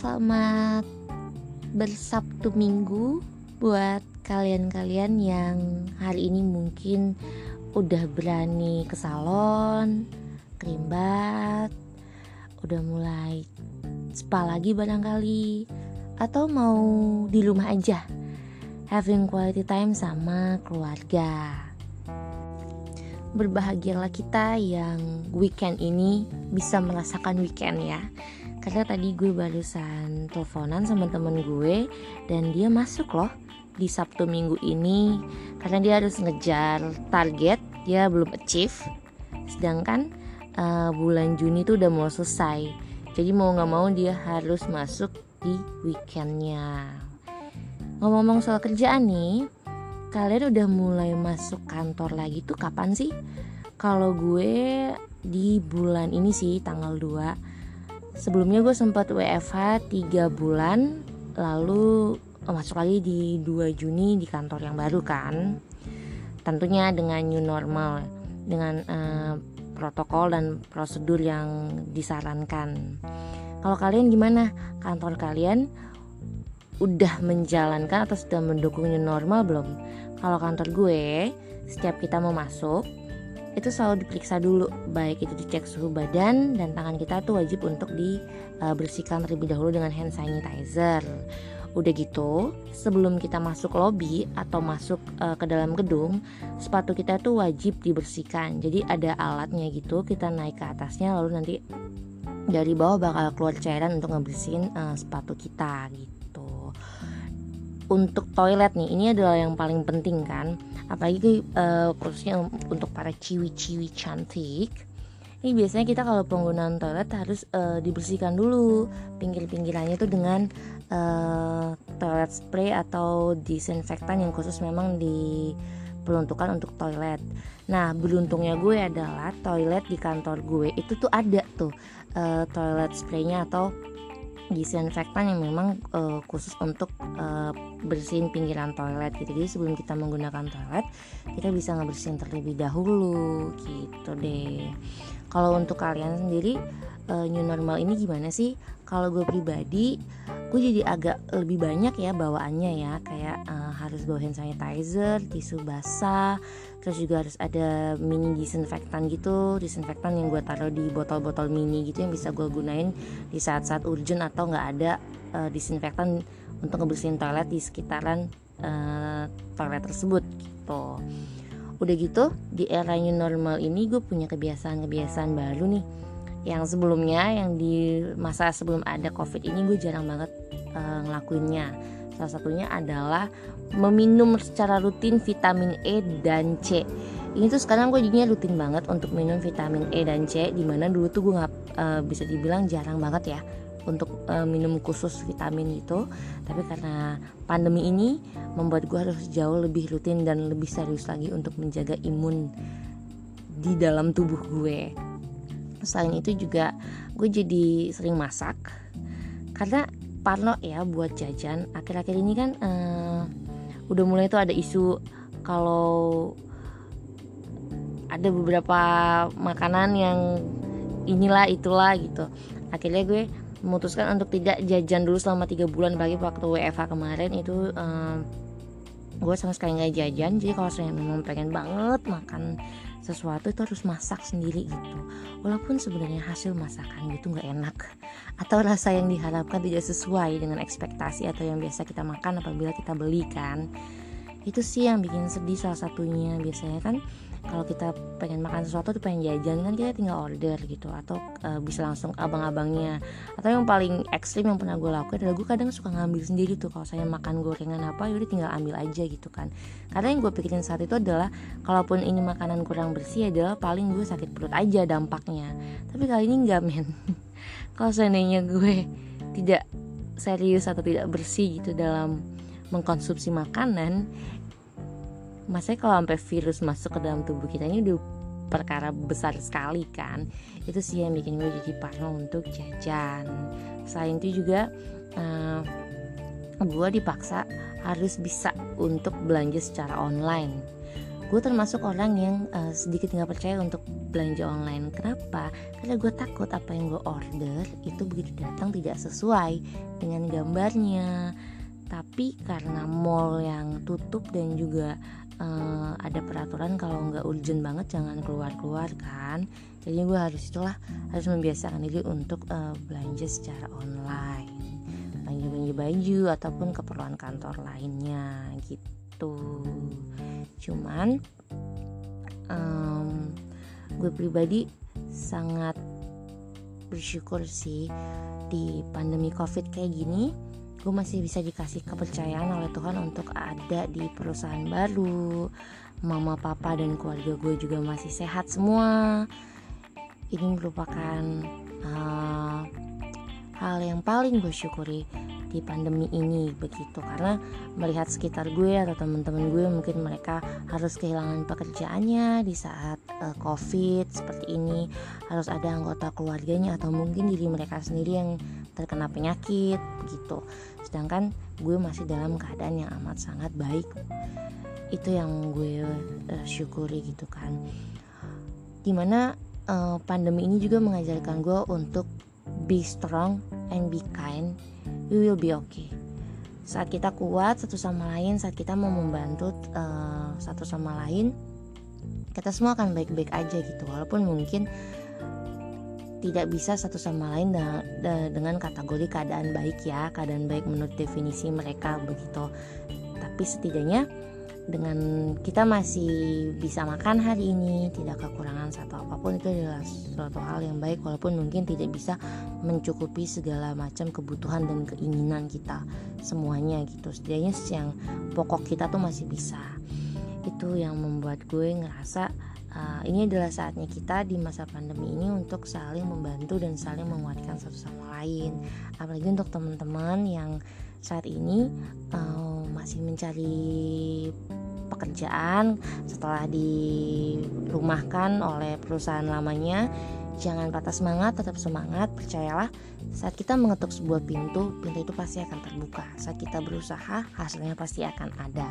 selamat bersabtu minggu buat kalian-kalian yang hari ini mungkin udah berani ke salon, kerimbat, udah mulai spa lagi barangkali, atau mau di rumah aja having quality time sama keluarga. Berbahagialah kita yang weekend ini bisa merasakan weekend ya karena tadi gue barusan teleponan sama temen gue dan dia masuk loh di Sabtu Minggu ini. Karena dia harus ngejar target dia belum achieve. Sedangkan uh, bulan Juni tuh udah mau selesai. Jadi mau nggak mau dia harus masuk di weekendnya. Ngomong-ngomong soal kerjaan nih kalian udah mulai masuk kantor lagi tuh kapan sih? Kalau gue di bulan ini sih tanggal 2 sebelumnya gue sempat WFH 3 bulan lalu oh, masuk lagi di 2 Juni di kantor yang baru kan. Tentunya dengan new normal dengan uh, protokol dan prosedur yang disarankan. Kalau kalian gimana? Kantor kalian udah menjalankan atau sudah mendukung new normal belum? Kalau kantor gue setiap kita mau masuk itu selalu diperiksa dulu baik itu dicek suhu badan dan tangan kita tuh wajib untuk dibersihkan terlebih dahulu dengan hand sanitizer. Udah gitu sebelum kita masuk lobby atau masuk uh, ke dalam gedung sepatu kita tuh wajib dibersihkan. Jadi ada alatnya gitu kita naik ke atasnya lalu nanti dari bawah bakal keluar cairan untuk ngebersihin uh, sepatu kita gitu untuk toilet nih ini adalah yang paling penting kan. Apalagi uh, khususnya untuk para ciwi-ciwi cantik. Ini biasanya kita kalau penggunaan toilet harus uh, dibersihkan dulu. Pinggir-pinggirannya itu dengan uh, toilet spray atau disinfektan yang khusus memang diperuntukkan untuk toilet. Nah beruntungnya gue adalah toilet di kantor gue itu tuh ada tuh uh, toilet spraynya atau disinfektan yang memang uh, khusus untuk uh, bersihin pinggiran toilet gitu. Jadi sebelum kita menggunakan toilet kita bisa ngebersihin terlebih dahulu gitu deh. Kalau untuk kalian sendiri uh, new normal ini gimana sih? Kalau gue pribadi gue jadi agak lebih banyak ya bawaannya ya. Kayak uh, harus bawa hand sanitizer tisu basah terus juga harus ada mini disinfektan gitu. Disinfektan yang gue taruh di botol-botol mini gitu yang bisa gue gunain di saat-saat urgent atau nggak ada uh, disinfektan untuk ngebersihin toilet di sekitaran uh, toilet tersebut gitu. Udah gitu di era new normal ini gue punya kebiasaan-kebiasaan baru nih. Yang sebelumnya yang di masa sebelum ada covid ini gue jarang banget uh, ngelakuinnya. Salah satunya adalah meminum secara rutin vitamin E dan C. Ini tuh sekarang gue jadinya rutin banget untuk minum vitamin E dan C di mana dulu tuh gue nggak uh, bisa dibilang jarang banget ya untuk uh, minum khusus vitamin itu. Tapi karena pandemi ini membuat gue harus jauh lebih rutin dan lebih serius lagi untuk menjaga imun di dalam tubuh gue. Selain itu juga gue jadi sering masak karena parno ya buat jajan. Akhir-akhir ini kan uh, udah mulai tuh ada isu kalau ada beberapa makanan yang inilah itulah gitu. Akhirnya gue memutuskan untuk tidak jajan dulu selama tiga bulan. Bagi waktu WFH kemarin itu um, gue sama sekali nggak jajan. Jadi kalau saya memang pengen banget makan sesuatu itu harus masak sendiri gitu. Walaupun sebenarnya hasil masakan itu nggak enak. Atau rasa yang diharapkan tidak sesuai dengan ekspektasi atau yang biasa kita makan apabila kita belikan itu sih yang bikin sedih salah satunya. Biasanya kan kalau kita pengen makan sesuatu tuh pengen jajan kan kita tinggal order gitu atau uh, bisa langsung abang-abangnya. Atau yang paling ekstrim yang pernah gue lakukan adalah gue kadang suka ngambil sendiri tuh kalau saya makan gorengan apa yaudah tinggal ambil aja gitu kan. Karena yang gue pikirin saat itu adalah kalaupun ini makanan kurang bersih adalah paling gue sakit perut aja dampaknya. Tapi kali ini enggak men. Kalau seandainya gue tidak serius atau tidak bersih gitu dalam mengkonsumsi makanan masanya kalau sampai virus masuk ke dalam tubuh kita ini udah perkara besar sekali kan. Itu sih yang bikin gue jadi parno untuk jajan. Selain itu juga uh, gue dipaksa harus bisa untuk belanja secara online. Gue termasuk orang yang uh, sedikit nggak percaya untuk belanja online. Kenapa? Karena gue takut apa yang gue order itu begitu datang tidak sesuai dengan gambarnya. Tapi karena mall yang tutup dan juga uh, ada peraturan kalau nggak urgent banget jangan keluar keluar kan. Jadi gue harus itulah harus membiasakan diri untuk uh, belanja secara online. Belanja belanja baju ataupun keperluan kantor lainnya gitu. Cuman um, gue pribadi sangat bersyukur sih di pandemi covid kayak gini gue masih bisa dikasih kepercayaan oleh Tuhan untuk ada di perusahaan baru. Mama papa dan keluarga gue juga masih sehat semua. Ini merupakan uh, hal yang paling gue syukuri di pandemi ini begitu. Karena melihat sekitar gue atau teman-teman gue mungkin mereka harus kehilangan pekerjaannya di saat uh, covid seperti ini. Harus ada anggota keluarganya atau mungkin diri mereka sendiri yang terkena penyakit gitu. Sedangkan gue masih dalam keadaan yang amat sangat baik. Itu yang gue uh, syukuri gitu kan. Di mana uh, pandemi ini juga mengajarkan gue untuk be strong and be kind. We will be okay. Saat kita kuat satu sama lain saat kita mau membantu uh, satu sama lain kita semua akan baik-baik aja gitu. Walaupun mungkin tidak bisa satu sama lain dengan kategori keadaan baik ya keadaan baik menurut definisi mereka begitu. Tapi setidaknya dengan kita masih bisa makan hari ini tidak kekurangan satu apa pun itu adalah suatu hal yang baik walaupun mungkin tidak bisa mencukupi segala macam kebutuhan dan keinginan kita semuanya gitu. Setidaknya yang pokok kita tuh masih bisa. Itu yang membuat gue ngerasa uh, ini adalah saatnya kita di masa pandemi ini untuk saling membantu dan saling menguatkan satu sama lain. Apalagi untuk teman-teman yang saat ini uh, masih mencari pekerjaan setelah dirumahkan oleh perusahaan lamanya. Jangan patah semangat tetap semangat percayalah. Saat kita mengetuk sebuah pintu pintu itu pasti akan terbuka. Saat kita berusaha hasilnya pasti akan ada.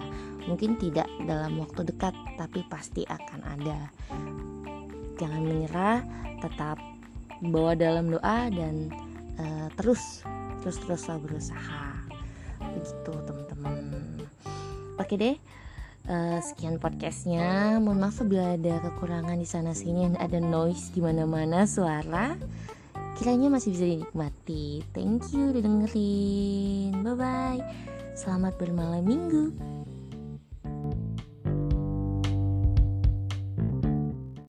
Mungkin tidak dalam waktu dekat tapi pasti akan ada. Jangan menyerah tetap bawa dalam doa dan uh, terus terus teruslah berusaha. Begitu teman-teman. Oke deh uh, sekian podcastnya. Mohon maaf bila ada kekurangan di sana sini dan ada noise di mana mana suara. Kiranya masih bisa dinikmati. Thank you udah dengerin. Bye bye selamat bermalam minggu